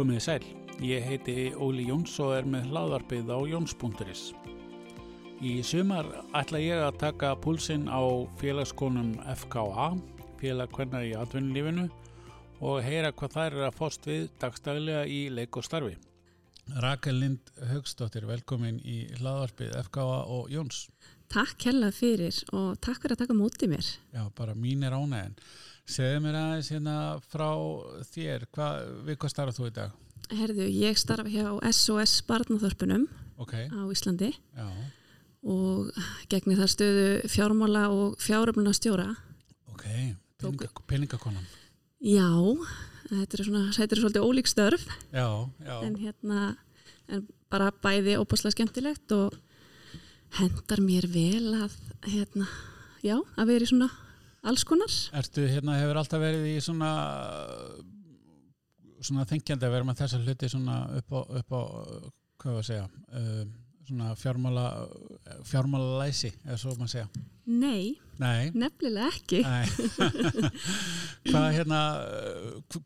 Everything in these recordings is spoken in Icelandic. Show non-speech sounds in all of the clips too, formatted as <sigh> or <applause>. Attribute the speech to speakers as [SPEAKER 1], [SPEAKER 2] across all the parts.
[SPEAKER 1] Komið sæl, ég heiti Óli Jóns og er með hlaðarpið á Jóns.is. Í sumar ætla ég að taka púlsinn á félagskonum FKA, félagkvenna í atvinnulífinu og heyra hvað þær er að fóst við dagstæðilega í leik og starfi. Rakel Lind Högstóttir, velkomin í hlaðarpið FKA og Jóns.
[SPEAKER 2] Takk hella fyrir og takk fyrir að taka mótið mér.
[SPEAKER 1] Já, bara mín er ánæginn. Segðu mér aðeins hérna frá þér, Hva, við hvað starfað þú í dag?
[SPEAKER 2] Herðu, ég starfa hjá SOS Barnaþorpunum
[SPEAKER 1] okay.
[SPEAKER 2] á Íslandi
[SPEAKER 1] Já.
[SPEAKER 2] og gegnir þar stöðu fjármála og fjáröfluna stjóra.
[SPEAKER 1] Ok, Peninga, peningakonan.
[SPEAKER 2] Já, þetta er, svona, þetta er svolítið ólík störf
[SPEAKER 1] já, já.
[SPEAKER 2] En, hérna, en bara bæði óbúslega skemmtilegt og hendar mér vel að, hérna, já, að vera í svona alls konar.
[SPEAKER 1] Ertu, hérna, hefur alltaf verið í svona svona þengjandi að vera með þessa hluti svona upp á, upp á hvað var að segja uh, svona fjármála fjármála læsi, eða svo maður segja
[SPEAKER 2] Nei,
[SPEAKER 1] Nei.
[SPEAKER 2] nefnilega ekki
[SPEAKER 1] Nei. <laughs> hvað hérna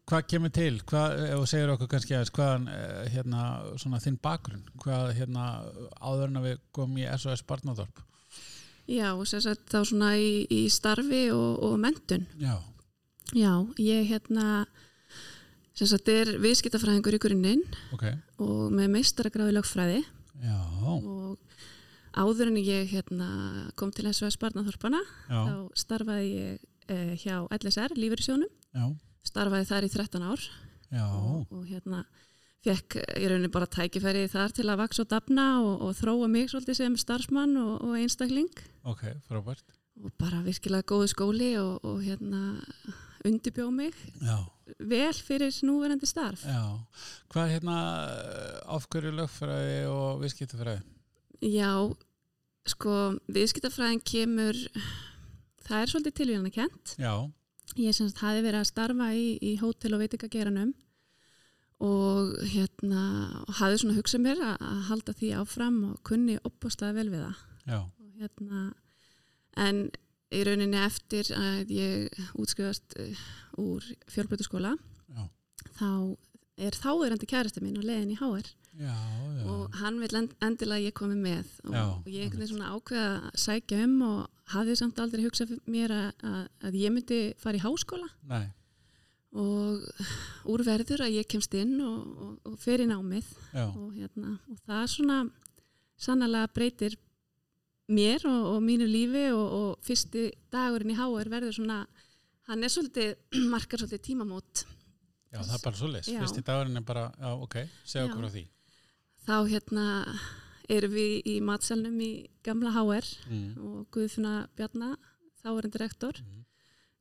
[SPEAKER 1] hvað kemur til, hvað, ef þú segir okkur kannski aðeins, hvaðan hérna svona þinn bakgrunn, hvað hérna áður en að við komum í SOS Barnathorp
[SPEAKER 2] Já, og sérsagt þá svona í, í starfi og, og mentun.
[SPEAKER 1] Já.
[SPEAKER 2] Já, ég hérna, sérsagt er viðskiptafræðingur í grunninn
[SPEAKER 1] okay.
[SPEAKER 2] og með meistaragráði lögfræði.
[SPEAKER 1] Já.
[SPEAKER 2] Og áður en ég hérna, kom til SOS Barnaþorpana, þá starfaði ég eh, hjá LSR, Lífurisjónum. Starfaði þar í 13 ár. Og, og hérna fekk ég raunin bara tækifæri þar til að vaks og dafna og, og þróa mig svolítið sem starfsmann og, og einstakling
[SPEAKER 1] Ok, frábært
[SPEAKER 2] og bara virkilega góðu skóli og, og hérna undibjó mig
[SPEAKER 1] Já.
[SPEAKER 2] Vel fyrir núverandi starf.
[SPEAKER 1] Já, hvað hérna áfhverju lögfræði og viðskiptafræði?
[SPEAKER 2] Já, sko viðskiptafræðin kemur það er svolítið tilvíðan að kent
[SPEAKER 1] Já.
[SPEAKER 2] Ég semst hafi verið að starfa í, í hótel og veitingageranum og hérna hafði svona hugsað mér að, að halda því áfram og kunni opbústaði vel við það.
[SPEAKER 1] Já.
[SPEAKER 2] og hérna en í rauninni eftir að ég útskrifast úr fjölbrötuskóla þá er þáverandi kærasta mín og leiðin í HR
[SPEAKER 1] já, já.
[SPEAKER 2] og hann vil endilega ég komi með. Og,
[SPEAKER 1] já,
[SPEAKER 2] og ég er svona ákveða að sækja um og hafði samt aldrei hugsað mér að, að, að ég myndi fara í háskóla.
[SPEAKER 1] Nei.
[SPEAKER 2] Og úrverður að ég kemst inn og, og, og fer í námið. Og, hérna, og það svona sannlega breytir mér og, og mínu lífi og fyrsti dagurinn í HR verður svona hann er svolítið, <clears throat> markar svolítið tímamót.
[SPEAKER 1] Já, það er bara svolítið, fyrsti dagurinn er bara já, ok, segja okkur á því.
[SPEAKER 2] Þá hérna erum við í matselnum í gamla HR
[SPEAKER 1] mm.
[SPEAKER 2] og Guðfuna Bjarnar þá er hann direktor mm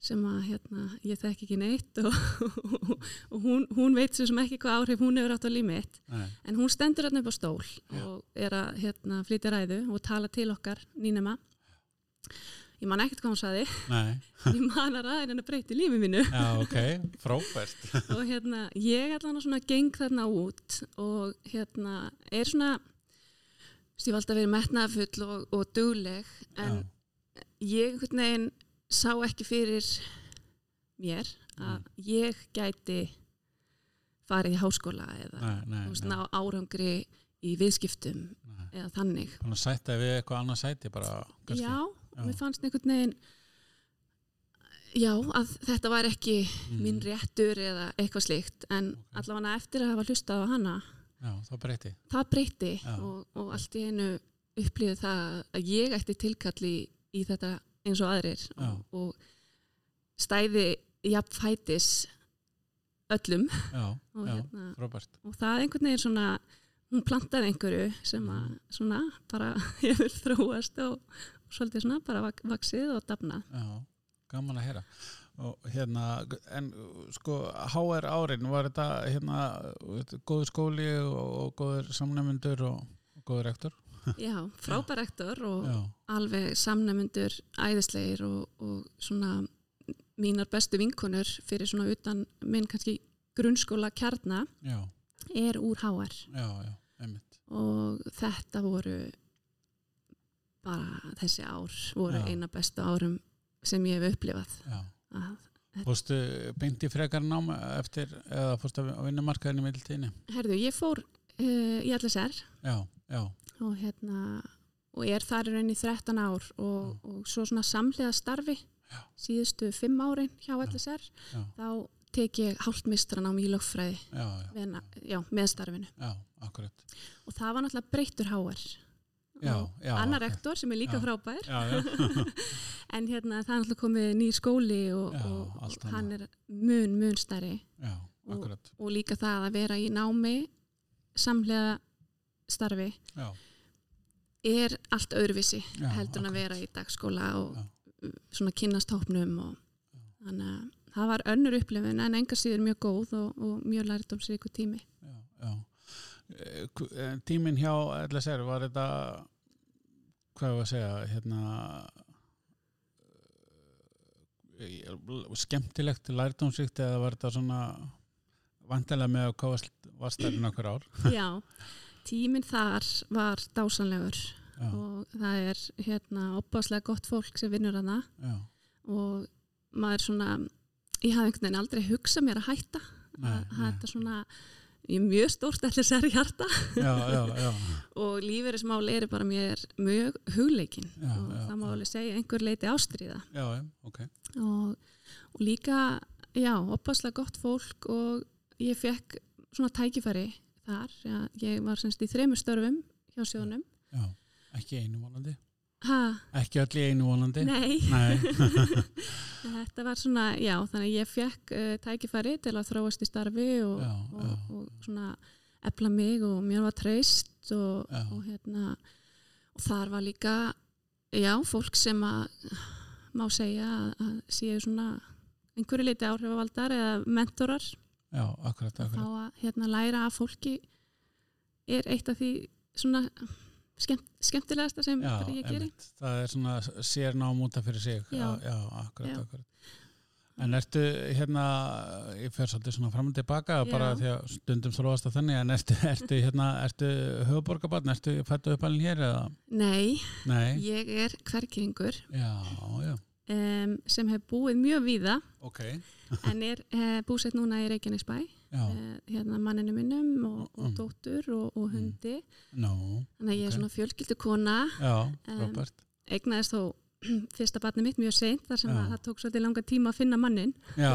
[SPEAKER 2] sem að hérna, ég þekk ekki neitt og, og, <laughs> og hún, hún veit sem ekki hvað áhrif hún hefur átt á límið mitt. En hún stendur hérna upp á stól Já. og er að hérna, flytja ræðu og tala til okkar nýnema ég man ekkert hvað hún saði <laughs> ég man að ræðin henni breyti lífið mínu.
[SPEAKER 1] Já, ok, frábært. <laughs>
[SPEAKER 2] Og hérna, ég er alveg svona geng þarna út og hérna er svona ég var alltaf verið metnafull og, og dugleg en Já. ég, hvernig einn sá ekki fyrir mér að mm. ég gæti farið í háskóla eða
[SPEAKER 1] nei, nei,
[SPEAKER 2] veist, ná árangri í viðskiptum nei. eða þannig
[SPEAKER 1] Þannig að sætta við eitthvað annað sæti bara
[SPEAKER 2] kannski. Já, mér fannst einhvern veginn já, að þetta var ekki mm. minn réttur eða eitthvað slíkt en okay. allavega eftir að hafa hlustað á hana
[SPEAKER 1] Já, það breyti
[SPEAKER 2] Það breyti og, og allt í einu upplýði það að ég ætti tilkalli í þetta eins og aðrir og, og stæði jafnfætis öllum.
[SPEAKER 1] Já, <laughs>
[SPEAKER 2] og,
[SPEAKER 1] já,
[SPEAKER 2] hérna, og það einhvern veginn svona hún plantar einhverju sem að
[SPEAKER 1] Mhm.
[SPEAKER 2] svona bara <laughs> hefur þróast og, og svolítið svona bara vak, vaksið og dafnað.
[SPEAKER 1] Já, gaman að heyra. Og hérna, en sko HR árin, var þetta hérna góður skóli og, og góður samnæmundur og, og góður rektor?
[SPEAKER 2] Já, frábær rektor og
[SPEAKER 1] Já.
[SPEAKER 2] alveg samnæmundur æðislegir og, og svona mínar bestu vinkunur fyrir svona utan minn kannski grunnskóla kjarna
[SPEAKER 1] Já.
[SPEAKER 2] er úr HR
[SPEAKER 1] Já, já, einmitt
[SPEAKER 2] og þetta voru bara þessi ár voru eina bestu árum sem ég hef upplifað
[SPEAKER 1] Já.
[SPEAKER 2] að
[SPEAKER 1] Fórstu beinti frekar nám eftir eða fórstu að vinna markaðinu meðiltíðinni?
[SPEAKER 2] Herðu, ég fór uh, í LSR
[SPEAKER 1] Já, já.
[SPEAKER 2] og hérna og er þar í rauninni 13 ár og, og svo svona samlega starfi
[SPEAKER 1] Já.
[SPEAKER 2] síðustu 5 árin hjá LSR þá tek ég hálfmistran á
[SPEAKER 1] já,
[SPEAKER 2] með starfinu. Og það var náttúrulega breyttur háar og annar rektor sem er líka frábær.
[SPEAKER 1] Já, já, <laughs>
[SPEAKER 2] en hérna það er náttúrulega komið nýr skóli og,
[SPEAKER 1] Já,
[SPEAKER 2] og, og hann er mun, mun
[SPEAKER 1] já, akkurat.
[SPEAKER 2] og líka það að vera í námi samlega starfi
[SPEAKER 1] Já,
[SPEAKER 2] er allt öðruvísi
[SPEAKER 1] Já,
[SPEAKER 2] heldur en að vera í dagskóla og
[SPEAKER 1] Já.
[SPEAKER 2] svona kynnast hópnum og þannig að það var önnur upplifin en enga síður mjög góð og, og mjög lærdomsríku tími.
[SPEAKER 1] já, já. Eh, hv- eh, Tíminn hjá LSR, var þetta, hvað var að segja, hérna, eh, skemmtilegt, lærdómsríkt eða var þetta svona vantilega með að hvað var stærinn okkur ár? <laughs>
[SPEAKER 2] Já, tíminn þar var dásanlegur
[SPEAKER 1] Já,
[SPEAKER 2] og það er hérna opáslega gott fólk sem vinnur það
[SPEAKER 1] já,
[SPEAKER 2] og maður svona, ég hafði einhvern veginn aldrei hugsað mér að hætta.
[SPEAKER 1] Nei,
[SPEAKER 2] að,
[SPEAKER 1] nei.
[SPEAKER 2] þetta svona, ég er mjög stórt allir sér
[SPEAKER 1] já, já, <laughs>
[SPEAKER 2] og lífeyrismál eru bara mér mjög hugleikin og
[SPEAKER 1] já,
[SPEAKER 2] það má alveg segja einhver leiti ástríða.
[SPEAKER 1] Já, já, ok,
[SPEAKER 2] og, og líka já, opaslega gott fólk og ég fekk svona tækifæri þar, já, ég var semst í þremur störfum hjá sjónum
[SPEAKER 1] já, ekki einu vonandi,
[SPEAKER 2] ha,
[SPEAKER 1] ekki öll í einu vonandi.
[SPEAKER 2] nei,
[SPEAKER 1] Nei, <laughs>
[SPEAKER 2] þetta var svona já, þannig að ég fekk uh, tækifæri til að þróast í starfi og,
[SPEAKER 1] Já,
[SPEAKER 2] og,
[SPEAKER 1] já.
[SPEAKER 2] og svona efla mig og mér var treyst og, og hérna og þar var líka já, fólk sem að má segja að, að séu svona einhverju leiti áhrifavaldar eða mentorar
[SPEAKER 1] já, akkurat,
[SPEAKER 2] þá
[SPEAKER 1] akkurat.
[SPEAKER 2] að hérna, læra að fólki er eitt af því svona skemmt, skemmtilegasta sem
[SPEAKER 1] Já,
[SPEAKER 2] ég geri
[SPEAKER 1] einmitt. það er svona sér nám út af fyrir sig.
[SPEAKER 2] Já.
[SPEAKER 1] já, akkurat, akkurat. En ertu hérna, ég fer svolítið svona fram og tilbaka
[SPEAKER 2] Já.
[SPEAKER 1] bara því að stundum þróast að þannig, en ertu, ertu hérna, ertu höfuborgarbarn, ertu fættu upp alveg hér eða?
[SPEAKER 2] Nei,
[SPEAKER 1] Nei,
[SPEAKER 2] ég er hverkeringur
[SPEAKER 1] já, já,
[SPEAKER 2] um, sem hef búið mjög víða
[SPEAKER 1] ok,
[SPEAKER 2] en er uh, búsett núna í Reykjanesbæ uh, hérna manninu minnum og, og
[SPEAKER 1] Mm.
[SPEAKER 2] dóttur og, og hundi.
[SPEAKER 1] No,
[SPEAKER 2] þannig að ég er
[SPEAKER 1] ok.
[SPEAKER 2] svona fjölskyldu kona
[SPEAKER 1] já, frábært,
[SPEAKER 2] eignaðist þó <clears throat> fyrsta barni mitt mjög seint þar sem
[SPEAKER 1] Já.
[SPEAKER 2] að það tók svolítið langa tíma að finna mannin
[SPEAKER 1] já,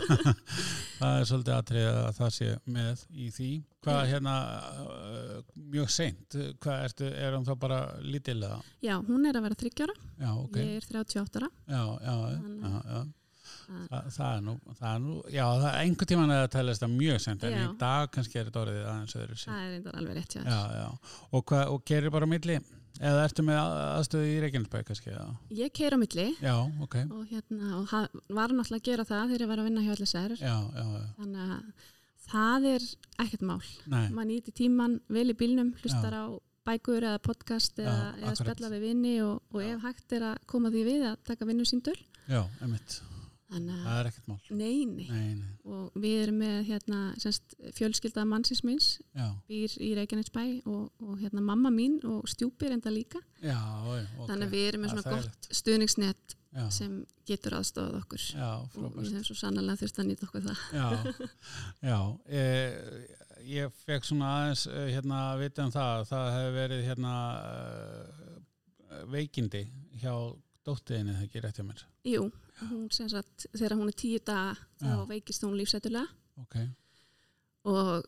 [SPEAKER 1] <laughs> <laughs> það er svolítið atrið að það sé með í því. Hvað hérna, uh, mjög seint, hvað ertu, er hann þá bara lítilega?
[SPEAKER 2] já, hún er að vera þryggjára,
[SPEAKER 1] Já, ok,
[SPEAKER 2] ég er 38 ára
[SPEAKER 1] já, já, já,
[SPEAKER 2] Þannig-
[SPEAKER 1] já, já.
[SPEAKER 2] að,
[SPEAKER 1] Þa, það er nú, það er nú, já, það er einhver tíman að það tælist það mjög sent, en
[SPEAKER 2] Já.
[SPEAKER 1] í dag kannski er þetta orðið aðeins öðru sér.
[SPEAKER 2] það er reyndar alveg rétt
[SPEAKER 1] Já,
[SPEAKER 2] þér.
[SPEAKER 1] já, og, hvað, og gerir bara milli, eða ertu með að- aðstöðu í Reykjanesbæk kannski, já,
[SPEAKER 2] ég keir á milli.
[SPEAKER 1] Já, ok,
[SPEAKER 2] og, hérna, og var náttúrulega að gera það þegar ég var að vinna hjá LSR
[SPEAKER 1] já, já, já,
[SPEAKER 2] þannig að það er ekkert mál. Maður nýti tíman vel í bílnum hlustar á bækur eða podcast eða,
[SPEAKER 1] Já,
[SPEAKER 2] eða spjalla við vinni og, og
[SPEAKER 1] Já.
[SPEAKER 2] ef hægt er að koma því við að taka vinnu síndul
[SPEAKER 1] já,
[SPEAKER 2] þannig
[SPEAKER 1] það
[SPEAKER 2] að
[SPEAKER 1] er ekkert mál,
[SPEAKER 2] nei, nei.
[SPEAKER 1] nei, nei,
[SPEAKER 2] og við erum með hérna, semst, fjölskylda mannsins minns
[SPEAKER 1] já,
[SPEAKER 2] býr í Reykjanesbæ og, og hérna, mamma mín og stjúpir enda líka.
[SPEAKER 1] Já, já, ok.
[SPEAKER 2] þannig að við erum með svona gott
[SPEAKER 1] þægilegt.
[SPEAKER 2] stuðningsnet
[SPEAKER 1] Já,
[SPEAKER 2] sem getur aðstofað okkur.
[SPEAKER 1] Já,
[SPEAKER 2] og við höfum svo sannlega þurft að nýta okkur það.
[SPEAKER 1] Já, já eh, ég fekk svona aðeins eh, hérna að vita um það að það hefur verið hérna eh, veikindi hjá dóttiðinni það ekki rétt hjá mér.
[SPEAKER 2] Jú, hún sem sagt þegar hún er tíu daga þá
[SPEAKER 1] Já.
[SPEAKER 2] veikist hún lífsætulega
[SPEAKER 1] ok,
[SPEAKER 2] og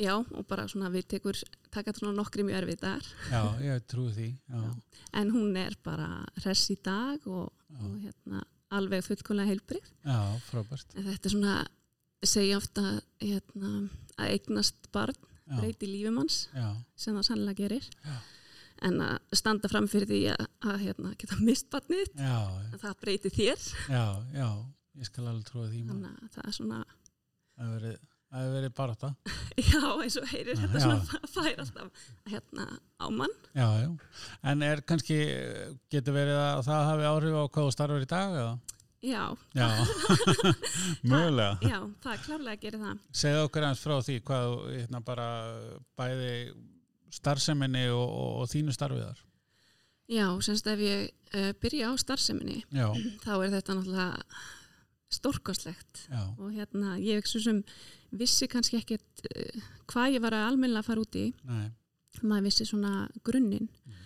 [SPEAKER 2] já, og bara svona við tekur taka svona nokkri mjög erfið dagar
[SPEAKER 1] já, ég trúi því já,
[SPEAKER 2] Já. en hún er bara hress í dag og, og hérna alveg fullkomlega heilbrið
[SPEAKER 1] já, frábært.
[SPEAKER 2] En þetta er svona segja ofta hérna, að eignast barn breyti lífum hans
[SPEAKER 1] já,
[SPEAKER 2] sem það sannlega gerir.
[SPEAKER 1] Já.
[SPEAKER 2] En að standa fram fyrir því að, að hérna, geta mist barnið. Þitt,
[SPEAKER 1] já,
[SPEAKER 2] að það breyti þér.
[SPEAKER 1] Já, já ég skal alveg trúi því
[SPEAKER 2] þannig að það er svona
[SPEAKER 1] það hefur verið, verið barátta. <laughs>
[SPEAKER 2] Já eins og heyrir þetta
[SPEAKER 1] Já.
[SPEAKER 2] svona fær alltaf hérna á mann.
[SPEAKER 1] Já, já, en er kannski getur verið að það hafi áhrif á hvað þú starfur í dag eða?
[SPEAKER 2] já,
[SPEAKER 1] já, <laughs> <laughs> mögulega.
[SPEAKER 2] Já, það er klárlega að gera það.
[SPEAKER 1] Segðu okkur eins frá því hvað hérna bara bæði starfseminni og, og, og þínu starfiðar
[SPEAKER 2] já, semst ef ég uh, byrja á starfseminni
[SPEAKER 1] já, <clears throat>
[SPEAKER 2] þá er þetta náttúrulega stórkoslegt
[SPEAKER 1] já,
[SPEAKER 2] og hérna ég svo sem vissi kannski ekkert uh, hvað ég var að almennilega fara út í.
[SPEAKER 1] Nei,
[SPEAKER 2] maður vissi svona grunninn.
[SPEAKER 1] Mhm.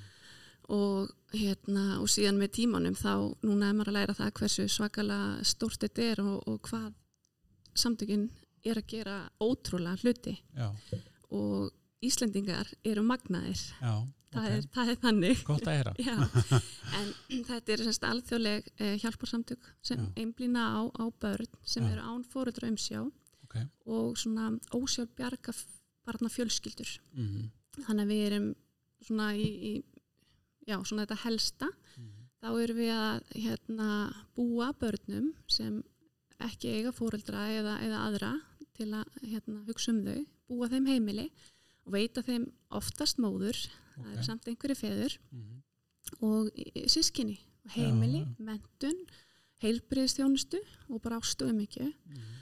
[SPEAKER 2] og hérna og síðan með tímanum þá núna er maður að læra það hversu svakalega stórt þetta er og, og hvað samtökin er að gera ótrúlega hluti.
[SPEAKER 1] Já,
[SPEAKER 2] og Íslendingar eru magnaðir.
[SPEAKER 1] Já,
[SPEAKER 2] það,
[SPEAKER 1] ok,
[SPEAKER 2] er, það er þannig. <laughs> En þetta er semst alþjóðleg eh, hjálparsamtök sem
[SPEAKER 1] Já.
[SPEAKER 2] einblýna á, á börn sem
[SPEAKER 1] Já.
[SPEAKER 2] eru án fóruðra umsjá
[SPEAKER 1] Ok,
[SPEAKER 2] og svona ósjálf bjarga barna fjölskyldur.
[SPEAKER 1] mhm,
[SPEAKER 2] Þannig að við erum svona í, í já, svona þetta helsta.
[SPEAKER 1] mhm,
[SPEAKER 2] Þá erum við að hérna, búa börnum sem ekki eiga fóruldra eða, eða aðra til að hérna, hugsa um þau, búa þeim heimili og veita þeim oftast móður, það
[SPEAKER 1] ok,
[SPEAKER 2] eru samt einhverju feður
[SPEAKER 1] mhm,
[SPEAKER 2] og sískinni, heimili,
[SPEAKER 1] já.
[SPEAKER 2] mentun, heilbriðstjónustu og bara ástu um ekki.
[SPEAKER 1] mhm,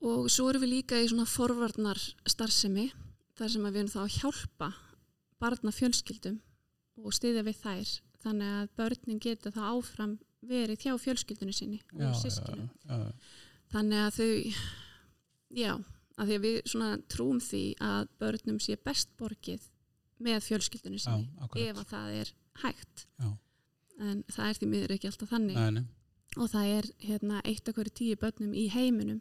[SPEAKER 2] Og svo erum við líka í svona forvarnar starfsemi þar sem við erum þá að hjálpa barna fjölskyldum og styðja við þær þannig að börnin geta þá áfram verið hjá fjölskyldunni sinni og
[SPEAKER 1] já,
[SPEAKER 2] sískinu.
[SPEAKER 1] já,
[SPEAKER 2] Þannig að þau, já, að því að við svona trúum því að börnum sé best borgið með fjölskyldunni
[SPEAKER 1] já,
[SPEAKER 2] sinni
[SPEAKER 1] akkurat,
[SPEAKER 2] ef að það er hægt.
[SPEAKER 1] já,
[SPEAKER 2] En það er því miður ekki alltaf þannig.
[SPEAKER 1] nei, nei,
[SPEAKER 2] og það er hérna, eitt af hverju tíu börnum í heiminum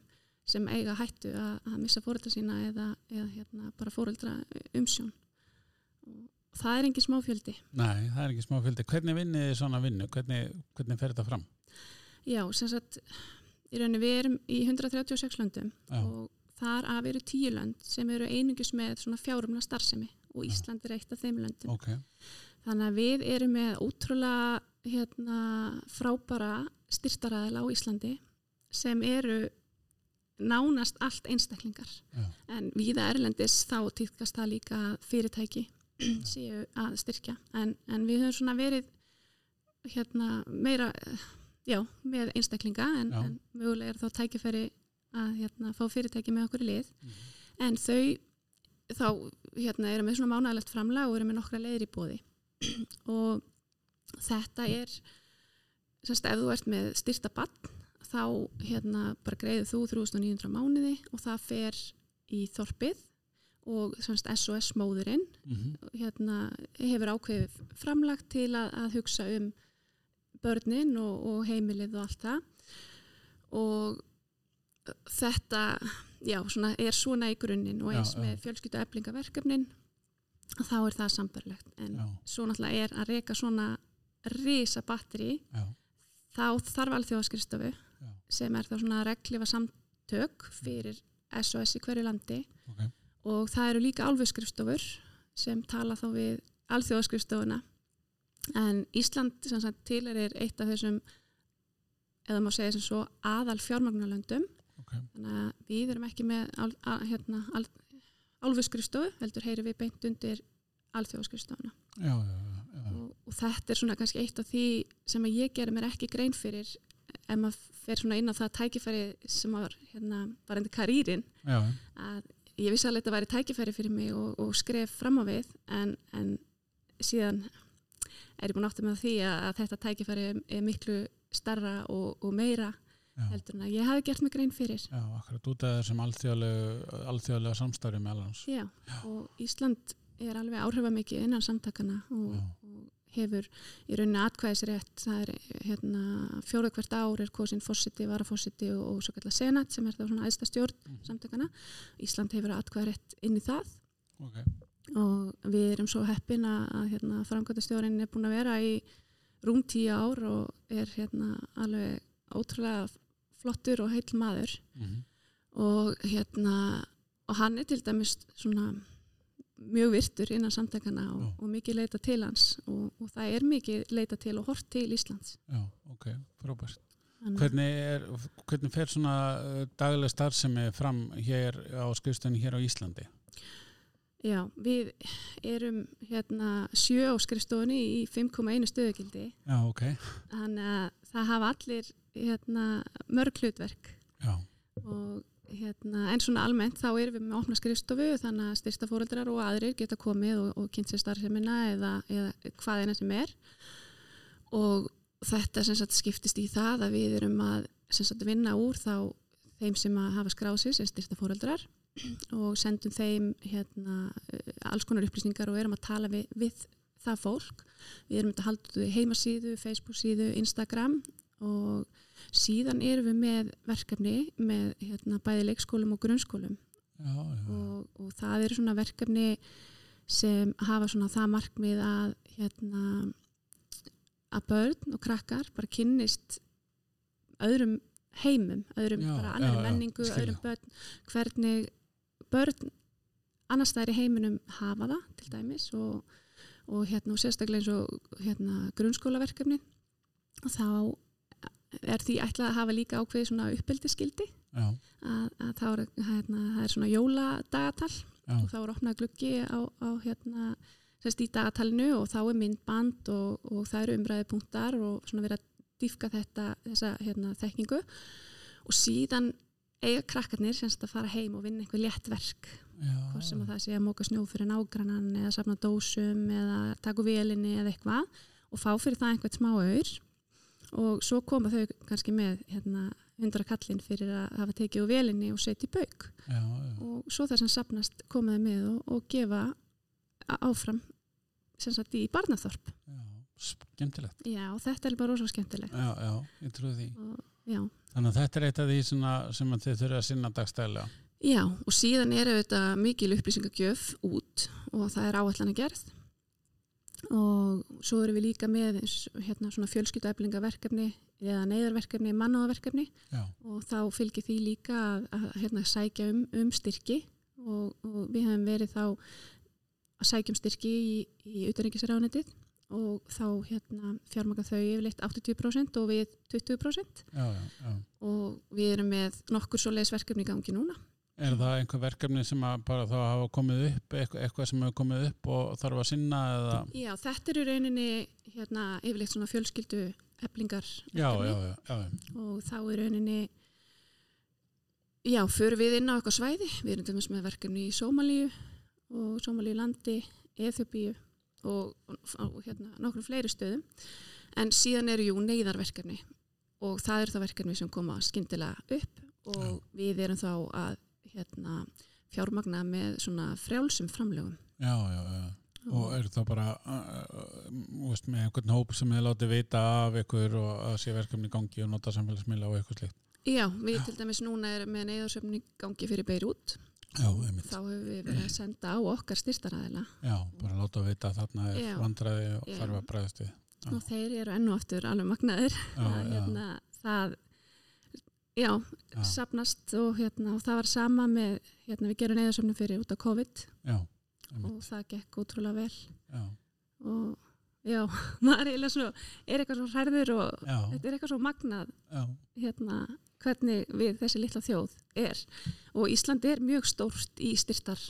[SPEAKER 2] sem eiga hættu að, að missa fóreldra sína eða, eða hérna, bara fóreldra umsjón og það er engin smáfjöldi
[SPEAKER 1] nei, það er ekki smá fylgdi. Hvernig vinnið þið svona vinnu? Hvernig, hvernig fer þetta fram?
[SPEAKER 2] já, sem sagt í rauninni við erum í 136 löndum
[SPEAKER 1] Já,
[SPEAKER 2] og þar af eru tíu lönd sem eru einungis með svona fjárumla starfsemi og
[SPEAKER 1] Já.
[SPEAKER 2] Ísland er eitt af þeim löndum.
[SPEAKER 1] Ok,
[SPEAKER 2] þannig að við erum með ótrúlega hérna, frábara styrtaræðila á Íslandi sem eru nánast allt einstaklingar.
[SPEAKER 1] Já,
[SPEAKER 2] en víða erlendis þá týðkast það líka fyrirtæki <clears throat> séu að styrkja. En, en við höfum svona verið hérna meira já, með einstaklinga en, en mögulega er þá tækifæri að hérna, fá fyrirtæki með okkur í lið.
[SPEAKER 1] Mhm.
[SPEAKER 2] en þau þá hérna, erum við svona mánægilegt framlag og erum með nokkra leiðir í bóði <clears throat> og þetta er semst ef þú ert með styrta bann þá hérna bara greiður þú 3900 mánuði og það fer í þorpið og semst SOS móðurinn
[SPEAKER 1] mhm,
[SPEAKER 2] hérna hefur ákveðið framlagt til að, að hugsa um börnin og, og heimilið og allt það. Og þetta já, svona, er svona í grunninn og eins
[SPEAKER 1] já.
[SPEAKER 2] með fjölskyldu eflingaverkefnin þá er það sambarlegt en
[SPEAKER 1] já,
[SPEAKER 2] svo náttúrulega er að reyka svona risa batteri þá þarf alþjóðaskristofu
[SPEAKER 1] Já.
[SPEAKER 2] sem er þá svona reglifa samtök fyrir SOS í hverju landi.
[SPEAKER 1] Ok,
[SPEAKER 2] og það eru líka álfuskrifstofur sem tala þá við alþjóðaskrifstofuna. En Ísland til er eitt af þessum eða má segja sem svo aðal fjármagnarlöndum
[SPEAKER 1] ok,
[SPEAKER 2] þannig að við erum ekki með hérna, al, álfuskrifstofu heldur heyri við beint undir
[SPEAKER 1] já,
[SPEAKER 2] og, og þetta er svona kannski eitt af því sem að ég gerir mér ekki grein fyrir ef maður fer svona inn á það tækifæri sem var hérna bara endur karýrin að ég vissi alveg að þetta væri tækifæri fyrir mig og, og skref fram á við en, en síðan er ég búin átti með því að, að þetta tækifæri er, er miklu starra og, og meira heldur en að ég hafi gert mig grein fyrir
[SPEAKER 1] já, akkurat út af þessum alþjóðlega, alþjóðlega samstarfi með allans.
[SPEAKER 2] Já, og Ísland er alveg áhrifamikið innan samtakana og,
[SPEAKER 1] Já.
[SPEAKER 2] og hefur í rauninni atkvæðisrétt það er hérna fjóða hvert ár er kosin fórsiti, varaforsiti og, og svo kallar senat sem er það svona æðsta stjórn
[SPEAKER 1] Mhm.
[SPEAKER 2] samtakana. Ísland hefur atkvæðisrétt inn í það
[SPEAKER 1] Ok,
[SPEAKER 2] og við erum svo heppin að, að hérna, framkvæmtastjórin er búin að vera í rúm tíu ár og er hérna alveg ótrúlega flottur og heill maður
[SPEAKER 1] mhm,
[SPEAKER 2] og hérna og hann er til dæmis svona mjög virtur innan samtakana og, og mikið leita til hans og, og það er mikið leita til og hort til Íslands
[SPEAKER 1] já, ok, frábært. Hvernig, er, hvernig fer svona uh, daglega starfsemi fram hér á skrifstöðinu hér á Íslandi?
[SPEAKER 2] Já, við erum hérna sjö á skrifstofunni í 5,1 stöðugildi.
[SPEAKER 1] Já, ok,
[SPEAKER 2] þannig að það hafa allir hérna mörg hlutverk.
[SPEAKER 1] Já,
[SPEAKER 2] og hérna, en svona almennt þá erum við með opna skrifstofu þannig að styrsta fóreldrar og aðrir geta komið og, og kynnt sér starfsemina eða, eða hvað eina sem er. Og þetta sagt skiptist í það að við erum að sagt vinna úr þá þeim sem hafa skráð sér sem styrta fóreldrar og sendum þeim hérna, eh, alls konar upplýsingar og erum að tala við, við það fólk. Við erum að halda heimasíðu, Facebook síðu, Instagram og síðan erum við með verkefni með hérna, bæði leikskólum og grunnskólum
[SPEAKER 1] já, já.
[SPEAKER 2] og, og það eru svona verkefni sem hafa svona það markmið að hérna að börn og krakkar bara kynnist öðrum heimum, öðrum
[SPEAKER 1] Já,
[SPEAKER 2] bara
[SPEAKER 1] já,
[SPEAKER 2] menningu, öðrum börn hvernig börn annars staðar í heiminum hafa það til dæmis og, og hérna og sérstaklega eins og hérna grunnskólaverkefni og þá er því ætlað að hafa líka ákveði svona uppbyldiskildi
[SPEAKER 1] já,
[SPEAKER 2] að, að þá er, hérna, er svona jóladagatal
[SPEAKER 1] já,
[SPEAKER 2] og þá er opnað gluggi á, á hérna, sérst í dagatalinu og þá er myndband og, og það eru umræði punktar og svona verið að dýfka þetta, þessa hérna, þekkingu. Og síðan eiga krakkarnir semst að fara heim og vinna einhver létt verk. Hvort sem að það sé að móka snjó fyrir nágrannan eða safna dósum eða taka úr vélinni eða eitthvað og fá fyrir það einhvert smá auður og svo koma þau kannski með hérna, hundra kallinn fyrir að hafa tekið úr vélinni og setja í bauk.
[SPEAKER 1] Já, já,
[SPEAKER 2] og svo þar sem sapnast komaði með og, og gefa áfram sem sagt í barnaþorp.
[SPEAKER 1] Já, skemmtilegt.
[SPEAKER 2] já þetta er bara rosa skemmtilegt.
[SPEAKER 1] Já, já, ég trúi því.
[SPEAKER 2] og, já.
[SPEAKER 1] Þannig að þetta er eitt af því sem að þið þurfa að sinna dagstæðlega.
[SPEAKER 2] já og síðan er þetta mikil upplýsingagjöf út og það er áallan að gerð og svo erum við líka með hérna svona fjölskyldueflingaverkefni eða neyðarverkefni, mannáðaverkefni og þá fylgir því líka að, að hérna, sækja um, um styrki. Og, og við hefum verið þá að sækja um styrki í, í utanríkisráðnetið og þá hérna, fjármaka þau yfirleitt 80% og við 20%
[SPEAKER 1] já, já, já.
[SPEAKER 2] og við erum með nokkur svo verkefni í gangi núna.
[SPEAKER 1] Er það einhver verkefni sem bara þá hafa komið upp, eitthvað, sem hefur komið upp og þarf að sinna eða?
[SPEAKER 2] Já, þetta er í rauninni hérna, yfirleitt svona fjölskyldu eflingar
[SPEAKER 1] Já, já, já, já,
[SPEAKER 2] og þá í rauninni já, förum við inn á eitthvað svæði við erum til dæmis með verkefni í Sómalíu og Sómalíu landi Eþjópíu og, og, hérna, nokkrum fleiri stöðum en síðan eru jú neyðarverkefni og það eru það verkefni sem koma skyndilega upp og
[SPEAKER 1] Já.
[SPEAKER 2] við erum þá að hérna, fjármagna með svona frjálsum framlögum
[SPEAKER 1] já, já, já. Og er það bara, veist, með einhvern hóp sem þið látið vita af ykkur og að sé verkefni gangi og nota samfélagsmiðla og eitthvað slikt?
[SPEAKER 2] Já, við til dæmis núna erum með neyðarsöfni gangi fyrir Beirut
[SPEAKER 1] Já,
[SPEAKER 2] þá hefur við verið að senda á okkar styrstaræðila
[SPEAKER 1] Já, bara láta vita að þarna er
[SPEAKER 2] Já.
[SPEAKER 1] vandræði og þarf að bregðast við.
[SPEAKER 2] Og þeir eru enn og aftur alveg magnaðir. Að hérna, það já, sapnast og, hérna, og það var sama með hérna, við gerum neyðarsöfnum fyrir út af COVID.
[SPEAKER 1] Já,
[SPEAKER 2] og það gekk ótrúlega vel.
[SPEAKER 1] Já,
[SPEAKER 2] og já, <laughs> maður er er eitthvað svo hærður og þetta er eitthvað svo magnað hérna, hvernig við þessi litla þjóð er og Ísland er mjög stórt í styrtar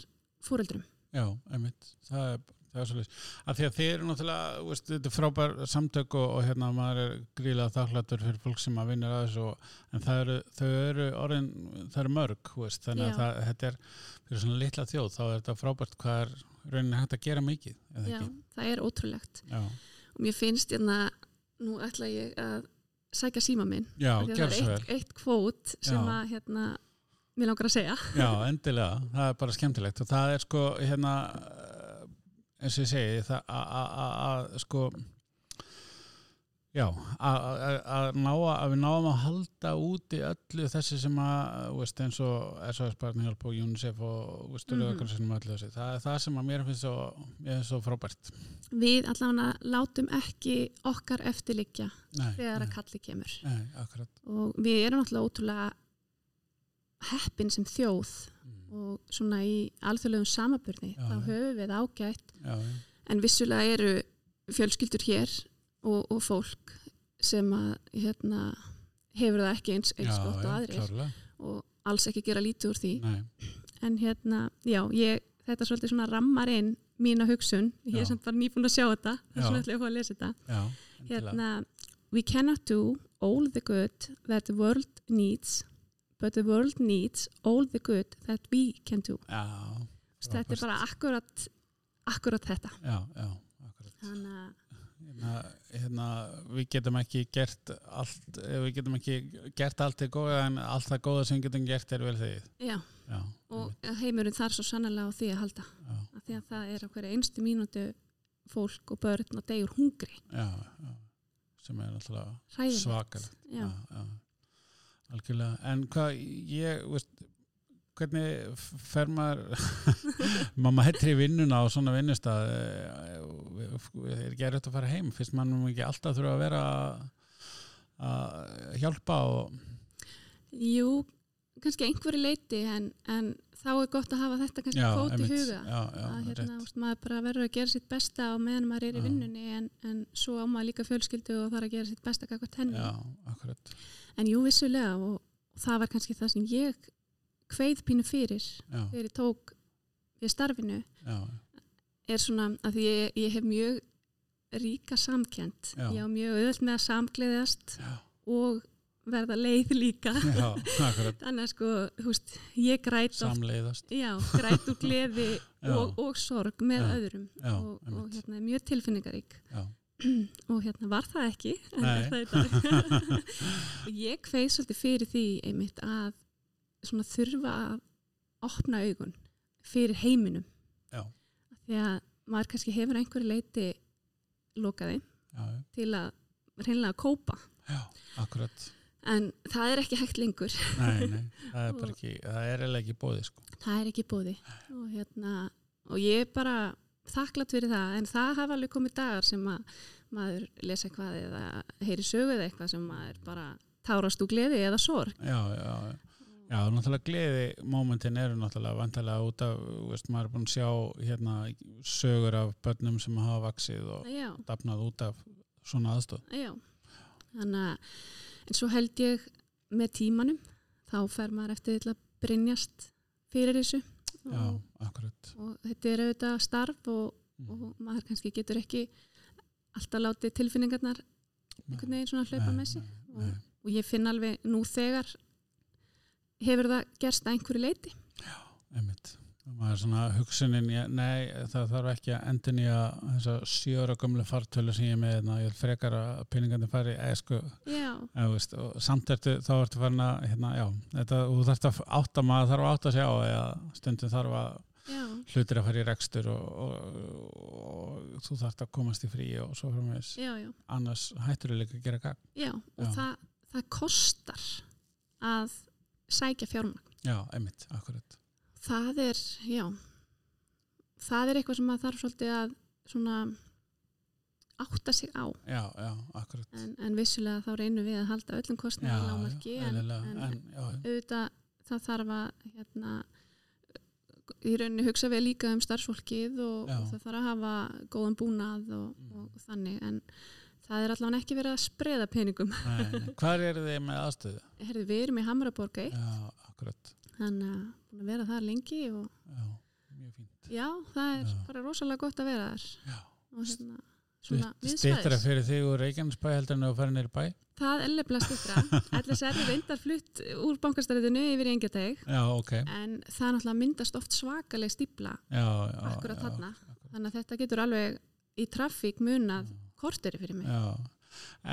[SPEAKER 2] fóreldrum
[SPEAKER 1] já, einmitt. Það er, það er svolítið. Af því að þið eru náttúrulega, veist, þetta er frábær samtök og, og hérna maður er grílað þakkláttur fyrir fólk sem að vinna að þessu og, en eru, þau eru orðin, það eru mörg, veist, þannig að
[SPEAKER 2] Já.
[SPEAKER 1] það, þetta er fyrir svona litla þjóð, þá er þetta frábært hvað er rauninni hægt að gera mikið,
[SPEAKER 2] já,
[SPEAKER 1] ekki?
[SPEAKER 2] það er ótrúlegt
[SPEAKER 1] Já,
[SPEAKER 2] og mér finnst hérna nú ætla ég að sækja síma minn.
[SPEAKER 1] Já,
[SPEAKER 2] það er eitt, eitt kvót sem
[SPEAKER 1] Já.
[SPEAKER 2] að hérna, mér langar að segja.
[SPEAKER 1] Já, <laughs> endilega, það er bara skemmtilegt. Og það er sko, hérna eh, eins og ég segi það að- að að- að sko já, að- við náum að halda úti öllu þessi sem að, veist, eins og SOS Barnihjálp og UNICEF og veist,
[SPEAKER 2] Mhm.
[SPEAKER 1] -hmm. öllu þessi, það er það sem að mér finnst svo, mér finnst svo frábært.
[SPEAKER 2] Við allavega látum ekki okkar eftirliggja
[SPEAKER 1] Nei,
[SPEAKER 2] þegar að kalli kemur.
[SPEAKER 1] Nei, akkurat.
[SPEAKER 2] Og við erum náttúrulega ótrúlega heppin sem þjóð
[SPEAKER 1] mm.
[SPEAKER 2] og svona í alþjóðlegum samaburði
[SPEAKER 1] Já,
[SPEAKER 2] þá höfum við ágætt.
[SPEAKER 1] Já, já,
[SPEAKER 2] en vissulega eru fjölskyldur hér og, og fólk sem að hérna, hefur það ekki eins, eins
[SPEAKER 1] já,
[SPEAKER 2] gott og aðrir
[SPEAKER 1] klárlega.
[SPEAKER 2] og alls ekki gera lítið úr því.
[SPEAKER 1] Nei,
[SPEAKER 2] en hérna, já, ég, þetta er svolítið svona rammar inn mína hugsun. Ég er samt bara nýbúin að sjá þetta þess vegna ætla ég að fá að lesa þetta.
[SPEAKER 1] Já,
[SPEAKER 2] hérna, we cannot do all the good that the world needs but the world needs all the good that we can do.
[SPEAKER 1] Já,
[SPEAKER 2] þetta er bara akkurat akkurat þetta.
[SPEAKER 1] Já, akkurat.
[SPEAKER 2] Þannig að
[SPEAKER 1] hérna, hérna, við getum ekki gert allt við getum ekki gert allt í góða en allt það góða sem getum gert er vel þegið.
[SPEAKER 2] Já,
[SPEAKER 1] já,
[SPEAKER 2] og heimurinn þar svo sannlega á því að halda. Að því að það er okkur einstu mínútu fólk og börn og degur hungri.
[SPEAKER 1] Já, já, sem er alltaf svakalegt.
[SPEAKER 2] Já.
[SPEAKER 1] já, algjörlega. En hvað ég veist, hvernig fer maður <laughs> mamma hættir í vinnuna á svona vinnustað er erfitt að fara heim. Fyrst mannum ekki alltaf þurfa að vera að hjálpa og
[SPEAKER 2] Jú, kannski einhverju leiti en, en þá er gott að hafa þetta kannski kvót í huga.
[SPEAKER 1] Já, já,
[SPEAKER 2] að hérna, úst, maður bara verður að gera sitt besta á meðan maður er í vinnunni en, en svo á maður líka fjölskyldu og þarf að gera sitt besta kakvart henni.
[SPEAKER 1] Já,
[SPEAKER 2] en jú vissulega og, og það var kannski það sem ég kveið pínu fyrir ég tók við starfinu.
[SPEAKER 1] Já,
[SPEAKER 2] er svona að ég, ég hef mjög ríka samkjönd ég á mjög auðvöld með að samgleðast
[SPEAKER 1] já,
[SPEAKER 2] og verða leið líka.
[SPEAKER 1] Já, <laughs>
[SPEAKER 2] þannig að sko, veist, ég græt
[SPEAKER 1] samleiðast.
[SPEAKER 2] Já, græt úr gleði <laughs> og, og sorg með
[SPEAKER 1] Já.
[SPEAKER 2] öðrum og, og hérna, mjög tilfinningarík. <clears throat> Og hérna var það ekki? <laughs> En
[SPEAKER 1] Nei.
[SPEAKER 2] er það ég kveið svolítið fyrir því einmitt að svona þurfa að opna augun fyrir heiminum því að maður kannski hefur einhverju leiti lokaði
[SPEAKER 1] já,
[SPEAKER 2] til að reynilega kópa.
[SPEAKER 1] Já, akkurat.
[SPEAKER 2] En það er ekki hægt lengur.
[SPEAKER 1] Nei, nei, <laughs> það er bara ekki það er eiginlega ekki bóði sko.
[SPEAKER 2] Það er ekki bóði og, hérna, og ég er bara þakklátt fyrir það en það hafa alveg komið dagar sem að maður lesa eitthvað eða heyri sögu eða eitthvað sem maður bara tárast úr gleði eða sorg.
[SPEAKER 1] Já, já, já Já, náttúrulega gleði mómentin eru náttúrulega vantarlega út af, veist, maður er búin að sjá hérna sögur af börnum sem hafa vaksið og
[SPEAKER 2] já,
[SPEAKER 1] dafnað út af svona aðstóð.
[SPEAKER 2] já. þannig að en svo held ég með tímanum þá fer maður eftir til að brynjast fyrir þessu
[SPEAKER 1] Já,
[SPEAKER 2] og,
[SPEAKER 1] akkurat.
[SPEAKER 2] og þetta er auðvitað starf og, og maður kannski getur ekki alltaf látið tilfinningarnar einhvern veginn svona hlaupa með sig og, og ég finn alveg nú þegar hefur það gerst að einhverju leiti
[SPEAKER 1] einmitt. Og maður er svona hugsunin, já, nei, það þarf ekki að endin í að þessa sjóra gömlu fartölu sem ég með, hérna, ég vil frekar að peningandi fari, sko,
[SPEAKER 2] já,
[SPEAKER 1] eða, veist, og samt ertu, þá ertu farin að, hérna, já, þetta, þú þarft að átta maður þarf að átta sig á, eða stundum þarf að
[SPEAKER 2] já,
[SPEAKER 1] hlutir að fara í rekstur og, og, og þú þarft að komast í frí og svo fyrir mig
[SPEAKER 2] já, já,
[SPEAKER 1] annars hættur þú líka að gera gagn.
[SPEAKER 2] Já og
[SPEAKER 1] Já.
[SPEAKER 2] Það, það kostar að sækja fjármagn.
[SPEAKER 1] Já, einmitt, akkurat.
[SPEAKER 2] Það er, já það er eitthvað sem maður þarf svolítið að svona átta sig á.
[SPEAKER 1] Já, já, akkurat.
[SPEAKER 2] En, en vissulega þá reynum við að halda öllum
[SPEAKER 1] já,
[SPEAKER 2] kostnæðan lámarki
[SPEAKER 1] já,
[SPEAKER 2] en, en,
[SPEAKER 1] en, já,
[SPEAKER 2] auðvitað það þarf að hérna, í rauninni hugsa við líka um starfsfólkið og,
[SPEAKER 1] Já.
[SPEAKER 2] og það þarf að hafa góðan búnað og,
[SPEAKER 1] Mm.
[SPEAKER 2] og þannig en það er allavega ekki verið að spreða peningum.
[SPEAKER 1] Hvað eru þið með aðstöðu?
[SPEAKER 2] Herði, við erum í Hamraborg 1
[SPEAKER 1] já, akkurat.
[SPEAKER 2] Þannig að búin að vera þar lengi og
[SPEAKER 1] já, mjög fínt.
[SPEAKER 2] Já, það er
[SPEAKER 1] Já.
[SPEAKER 2] bara rosalega gott að vera þar.
[SPEAKER 1] Já.
[SPEAKER 2] og hérna, svona
[SPEAKER 1] stittra
[SPEAKER 2] viðsvæðis.
[SPEAKER 1] fyrir þig úr Reykjanesbæ heldur en þú farir neyri bæ.
[SPEAKER 2] Það er lefnilega stittra allir <laughs> sérri reyndar flutt úr bankastræðinu yfir í engjateg
[SPEAKER 1] já, ok.
[SPEAKER 2] En það náttúrulega myndast oft svakaleg stípla
[SPEAKER 1] já,
[SPEAKER 2] akkurat þarna. þannig að þetta getur alveg í traffík munað korteri fyrir mig.
[SPEAKER 1] Já.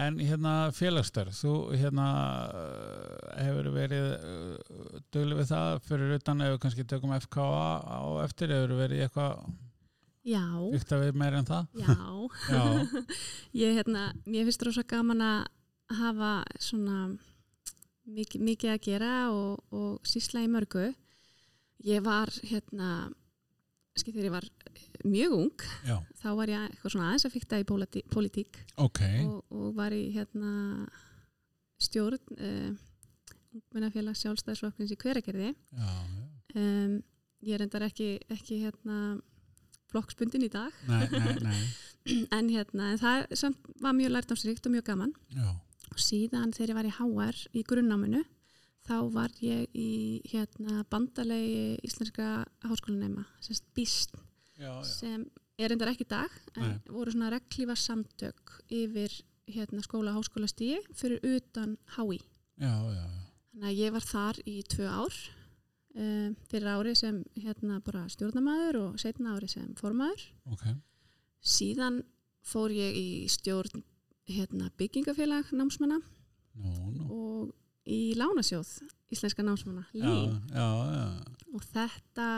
[SPEAKER 1] en hérna félagsstörf þú hérna uh, hefur verið uh, duglega við það fyrir utan ef við kannski tökum FKA á eftir hefur verið eitthvað
[SPEAKER 2] já,
[SPEAKER 1] ykta við meira en það?
[SPEAKER 2] Já. <laughs>
[SPEAKER 1] Já, <laughs>
[SPEAKER 2] ég hérna, finnst rosa gaman að hafa svona mikið, mikið að gera og, og sísla í mörgu. Ég var hérna þegar ég var mjög ung
[SPEAKER 1] já,
[SPEAKER 2] þá var ég eitthvað svona aðeins að fykta í póliti- pólitík.
[SPEAKER 1] Ok.
[SPEAKER 2] Og, og var í hérna stjórn uh, ungmennafélag sjálfstæðisflokknins í hveragerði. Um, ég er endar ekki, ekki hérna flokksbundin í dag.
[SPEAKER 1] Nei, nei, nei. <laughs>
[SPEAKER 2] En hérna, en það var mjög lærtámsríkt og mjög gaman.
[SPEAKER 1] Já,
[SPEAKER 2] og síðan þegar ég var í HR í grunnáminu þá var ég í hérna bandalegi íslenska háskólanema, semst BIST
[SPEAKER 1] já, já.
[SPEAKER 2] sem er endar ekki dag en
[SPEAKER 1] Nei.
[SPEAKER 2] voru svona reglífa samtök yfir hérna skóla háskólastíi fyrir utan HÍ þannig að ég var þar í tvö ár um, fyrir ári sem hérna bara stjórnamaður og setna ári sem formaður
[SPEAKER 1] ok
[SPEAKER 2] síðan fór ég í stjórn hérna, byggingafélag námsmanna
[SPEAKER 1] nú, nú.
[SPEAKER 2] og í lánasjóð íslenska námsmanna,
[SPEAKER 1] Já, já, já,
[SPEAKER 2] og þetta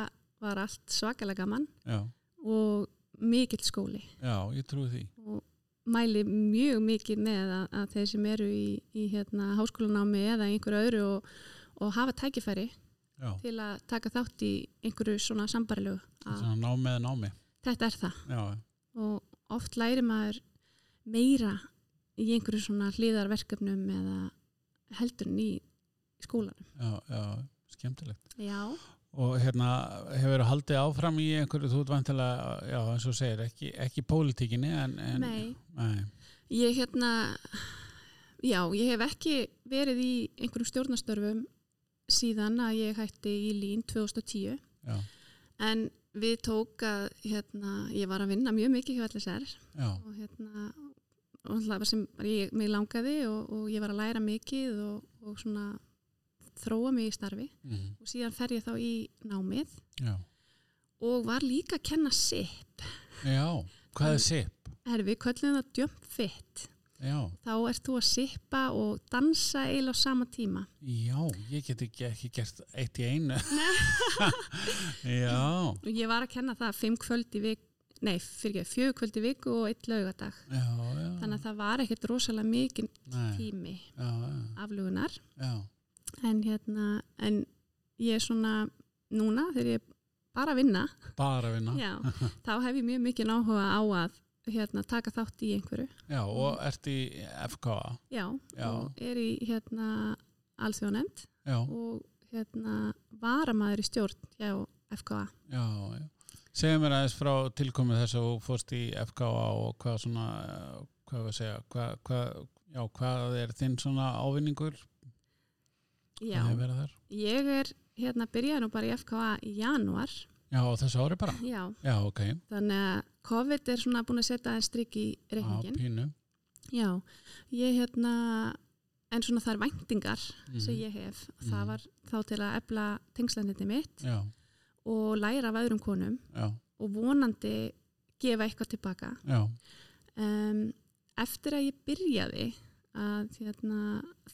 [SPEAKER 2] var allt svakalega gaman
[SPEAKER 1] já,
[SPEAKER 2] og mikill skóli.
[SPEAKER 1] Já, ég trúi því.
[SPEAKER 2] og mæli mjög mikið með að, að þeir sem eru í, í hérna, háskólanámi eða einhverju öðru og, og hafa tækifæri
[SPEAKER 1] Já,
[SPEAKER 2] til að taka þátt í einhverju svona
[SPEAKER 1] svona námi með námi.
[SPEAKER 2] þetta er það.
[SPEAKER 1] Já,
[SPEAKER 2] og oft læri maður meira í einhverju svona hlýðarverkefnum eða heldur en í skólanum.
[SPEAKER 1] já, já, skemmtilegt.
[SPEAKER 2] Já,
[SPEAKER 1] Og hérna, hefur haldið áfram í einhverju, þú ert vantilega, já, eins og segir, ekki, ekki pólitíkinni, en, en...
[SPEAKER 2] nei,
[SPEAKER 1] Nei.
[SPEAKER 2] ég hérna, já, ég hef ekki verið í einhverjum stjórnastörfum síðan að ég hætti í lín 2010
[SPEAKER 1] Já,
[SPEAKER 2] en við tók að, hérna, ég var að vinna mjög mikið hjá LSR og hérna það var sem ég, mig langaði og, og ég var að læra mikið og, og svona þróa mig í starfi.
[SPEAKER 1] Mm,
[SPEAKER 2] og síðan fer ég þá í námið
[SPEAKER 1] já.
[SPEAKER 2] og var líka að kenna SIP
[SPEAKER 1] Já, hvað er SIP?
[SPEAKER 2] Herri, við köllum það Jump Fit.
[SPEAKER 1] Já,
[SPEAKER 2] þá ert þú að sippa og dansa eiginlega á sama tíma.
[SPEAKER 1] Já, ég get ekki, ekki gert eitt í einu. <laughs> já,
[SPEAKER 2] ég var að kenna það fimm kvöld í vik nei, fyrir ekki, fjögur kvöld í viku og eitt laugadag
[SPEAKER 1] já, já.
[SPEAKER 2] þannig að það var ekkert rosalega mikið tími
[SPEAKER 1] já, já,
[SPEAKER 2] aflugunar en hérna, en ég er svona núna þegar ég bara vinna
[SPEAKER 1] bara vinna.
[SPEAKER 2] já, <laughs> þá hef ég mjög mikið áhuga á að hérna, taka þátt í einhverju
[SPEAKER 1] Já, og ert í FKA.
[SPEAKER 2] já,
[SPEAKER 1] Já.
[SPEAKER 2] og er í hérna alþjóðnefnd
[SPEAKER 1] Já,
[SPEAKER 2] og hérna varamaður í stjórn hjá FKA
[SPEAKER 1] já, já. Segðu mér aðeins frá tilkomið þess að þú fórst í FKA og hvað svona, hvað var að segja, hvað, hvað, já, hvað er þinn svona ávinningur?
[SPEAKER 2] já,
[SPEAKER 1] þar?
[SPEAKER 2] ég er hérna byrjaði nú bara í FKA í janúar
[SPEAKER 1] Já, á þessu ári bara?
[SPEAKER 2] já,
[SPEAKER 1] Já, ok.
[SPEAKER 2] þannig að COVID er svona búin að setja einn strik í
[SPEAKER 1] Á
[SPEAKER 2] reikningin
[SPEAKER 1] pínu.
[SPEAKER 2] já, ég hérna en svona þær væntingar
[SPEAKER 1] Mhm.
[SPEAKER 2] sem ég hef,
[SPEAKER 1] Mhm.
[SPEAKER 2] það var þá til að efla tengslandindi mitt
[SPEAKER 1] Já,
[SPEAKER 2] og læra af öðrum konum
[SPEAKER 1] já,
[SPEAKER 2] og vonandi gefa eitthvað tilbaka. Um, eftir að ég byrjaði að hérna,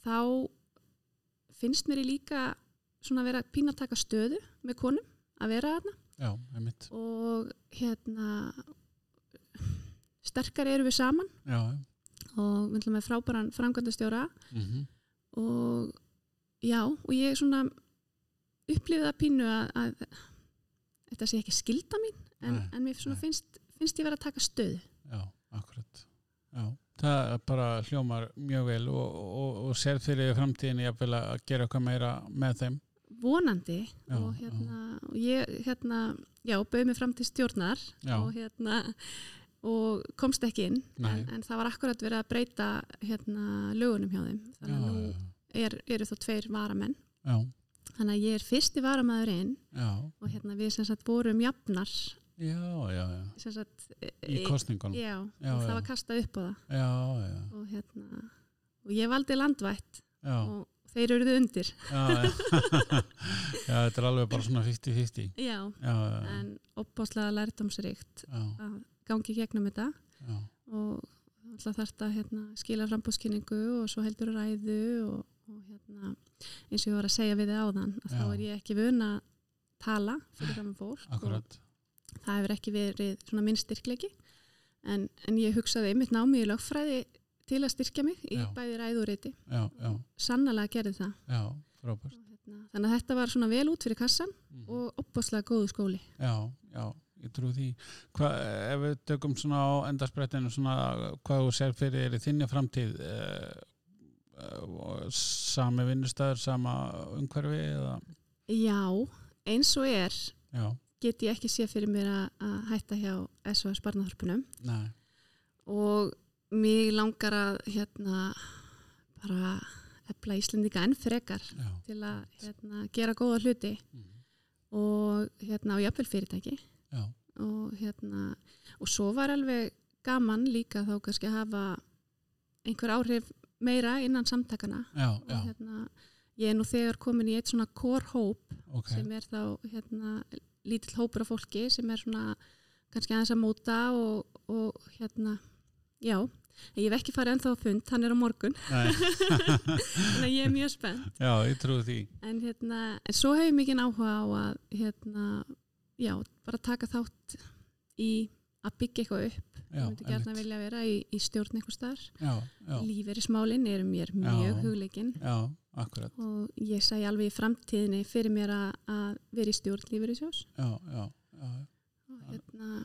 [SPEAKER 2] þá finnst mér í líka svona að vera pína að taka stöðu með konum að vera þarna.
[SPEAKER 1] Já,
[SPEAKER 2] og hérna sterkar eru við saman.
[SPEAKER 1] Já,
[SPEAKER 2] og við ætlum með frábæran framkvæmdastjóra.
[SPEAKER 1] Mhm,
[SPEAKER 2] og já, og ég svona upplifið það pínu að, að þetta sé ekki skilda mín en,
[SPEAKER 1] Nei,
[SPEAKER 2] en mér finnst, finnst ég vera að taka stöðu.
[SPEAKER 1] Já, akkurat. Já, það bara hljómar mjög vel og, og, og sér fyrir því framtíðinni að gera eitthvað meira með þeim.
[SPEAKER 2] vonandi
[SPEAKER 1] Já,
[SPEAKER 2] og hérna og ég hérna, já, bauð mig fram til stjórnar
[SPEAKER 1] Já.
[SPEAKER 2] og hérna og komst ekki inn en, en það var akkurat verið að breyta hérna lögunum hjá þeim.
[SPEAKER 1] Já,
[SPEAKER 2] þannig að nú er, eru þó tveir varamenn.
[SPEAKER 1] Já,
[SPEAKER 2] þannig að ég er fyrsti varamæðurinn og hérna við sem sagt vorum jafnar.
[SPEAKER 1] Já, já, já.
[SPEAKER 2] sagt
[SPEAKER 1] Í kostningunum.
[SPEAKER 2] já, og það var kastað upp á það. Og hérna og ég valdi landvætt
[SPEAKER 1] já,
[SPEAKER 2] og þeir eruðu undir. <laughs>
[SPEAKER 1] Já, þetta er alveg bara svona 50-50.
[SPEAKER 2] já, en opbáslega lærdomsrikt
[SPEAKER 1] já,
[SPEAKER 2] að gangi gegnum þetta.
[SPEAKER 1] Já,
[SPEAKER 2] og alltaf þarf þetta hérna, skila frambúðskynningu og svo heldur ræðu og, eins og ég var að segja við þið áðan að þá er ég ekki vun að tala fyrir fram fólk
[SPEAKER 1] akkurat.
[SPEAKER 2] og það hefur ekki verið svona minn styrklegi en, en ég hugsaði einmitt námi í lögfræði til að styrkja mig í
[SPEAKER 1] Já.
[SPEAKER 2] bæði ræðu og reyti
[SPEAKER 1] Já, já,
[SPEAKER 2] sannlega gerði það
[SPEAKER 1] já,
[SPEAKER 2] hérna, þannig að þetta var svona vel út fyrir kassan
[SPEAKER 1] Mhm.
[SPEAKER 2] og opbáslega góðu skóli
[SPEAKER 1] Já, já, ég trú því. Hva, ef við tökum svona á endarsprættinu svona hvað þú sér fyrir þinni framtíð uh, sami vinnustæður, sama umhverfi eða,
[SPEAKER 2] Já, eins og er
[SPEAKER 1] já,
[SPEAKER 2] get ég ekki sé fyrir mér að, hætta hjá SOS barnaþorpunum
[SPEAKER 1] nei,
[SPEAKER 2] og mig langar að hérna bara efla Íslendinga enn frekar
[SPEAKER 1] já,
[SPEAKER 2] til að hérna, gera góða hluti
[SPEAKER 1] mhm,
[SPEAKER 2] og hérna á jafnvel fyrirtæki.
[SPEAKER 1] Já,
[SPEAKER 2] og hérna og svo var alveg gaman líka þá kannski að hafa einhver áhrif meira innan samtakana
[SPEAKER 1] já,
[SPEAKER 2] og
[SPEAKER 1] já,
[SPEAKER 2] hérna ég er nú þegar komin í eitt svona core hóp
[SPEAKER 1] ok,
[SPEAKER 2] sem er þá hérna lítill hópur af fólki sem er svona kannski aðeins að móta og, og hérna Já, ég hef ekki farið ennþá að fund, hann er á morgun. <laughs> Þannig að ég er mjög spennt.
[SPEAKER 1] Já, ég trúi því.
[SPEAKER 2] En, hérna, en svo hef ég mikið áhuga á að hérna, já, bara taka þátt í að byggja eitthvað upp ég myndi gerna
[SPEAKER 1] einmitt.
[SPEAKER 2] vilja vera í, í stjórn eitthvað starf lífeyrismálin eru mér mjög
[SPEAKER 1] Já.
[SPEAKER 2] hugleikin
[SPEAKER 1] já, akkurat
[SPEAKER 2] og ég sæ alveg í framtíðinni fyrir mér að, að vera í stjórn og hérna,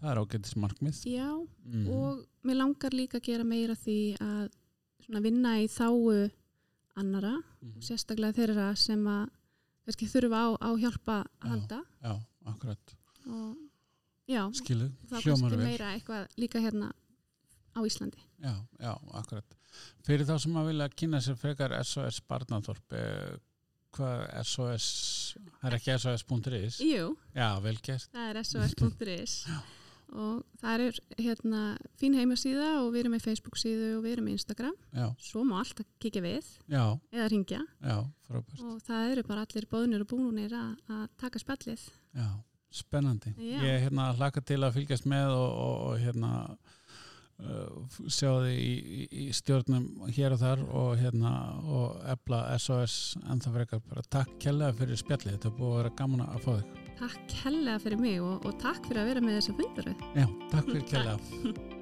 [SPEAKER 1] það er ágættis markmið
[SPEAKER 2] já
[SPEAKER 1] mm.
[SPEAKER 2] og mér langar líka að gera meira því að vinna í þáu annara
[SPEAKER 1] Mhm.
[SPEAKER 2] og sérstaklega þeirra sem að þurfa á, á hjálpa að
[SPEAKER 1] Já.
[SPEAKER 2] halda
[SPEAKER 1] Já, akkurat,
[SPEAKER 2] og já,
[SPEAKER 1] skilu,
[SPEAKER 2] þá
[SPEAKER 1] hljómar
[SPEAKER 2] kannski meira eitthvað líka hérna á Íslandi.
[SPEAKER 1] Já, já, akkurat. Fyrir þá sem að vilja kynna sér frekar SOS Barnaþorp eh, hvað SOS það er ekki SOS.is
[SPEAKER 2] Jú,
[SPEAKER 1] Já,
[SPEAKER 2] það er sos.is <laughs>
[SPEAKER 1] Já.
[SPEAKER 2] og það er hérna fín heimasíða og við erum með Facebook síðu og við erum með Instagram.
[SPEAKER 1] Já,
[SPEAKER 2] svo má alltaf kikið við
[SPEAKER 1] já,
[SPEAKER 2] eða ringja
[SPEAKER 1] já,
[SPEAKER 2] og það eru bara allir bóðnir og búnir að, að taka spjallið.
[SPEAKER 1] Já, spennandi.
[SPEAKER 2] Já.
[SPEAKER 1] Ég hérna hlaka til að fylgjast með og, og, og hérna uh, sjá þið í, í, í stjórnum hér og þar og hérna og ebla SOS en það frekar. Bara takk kærlega fyrir spjallið. Þetta búið að vera gaman að fá þig.
[SPEAKER 2] Takk hellega fyrir mig og, og takk fyrir að vera með þessa fundaröð.
[SPEAKER 1] Já, takk fyrir kærlega <laughs> <laughs>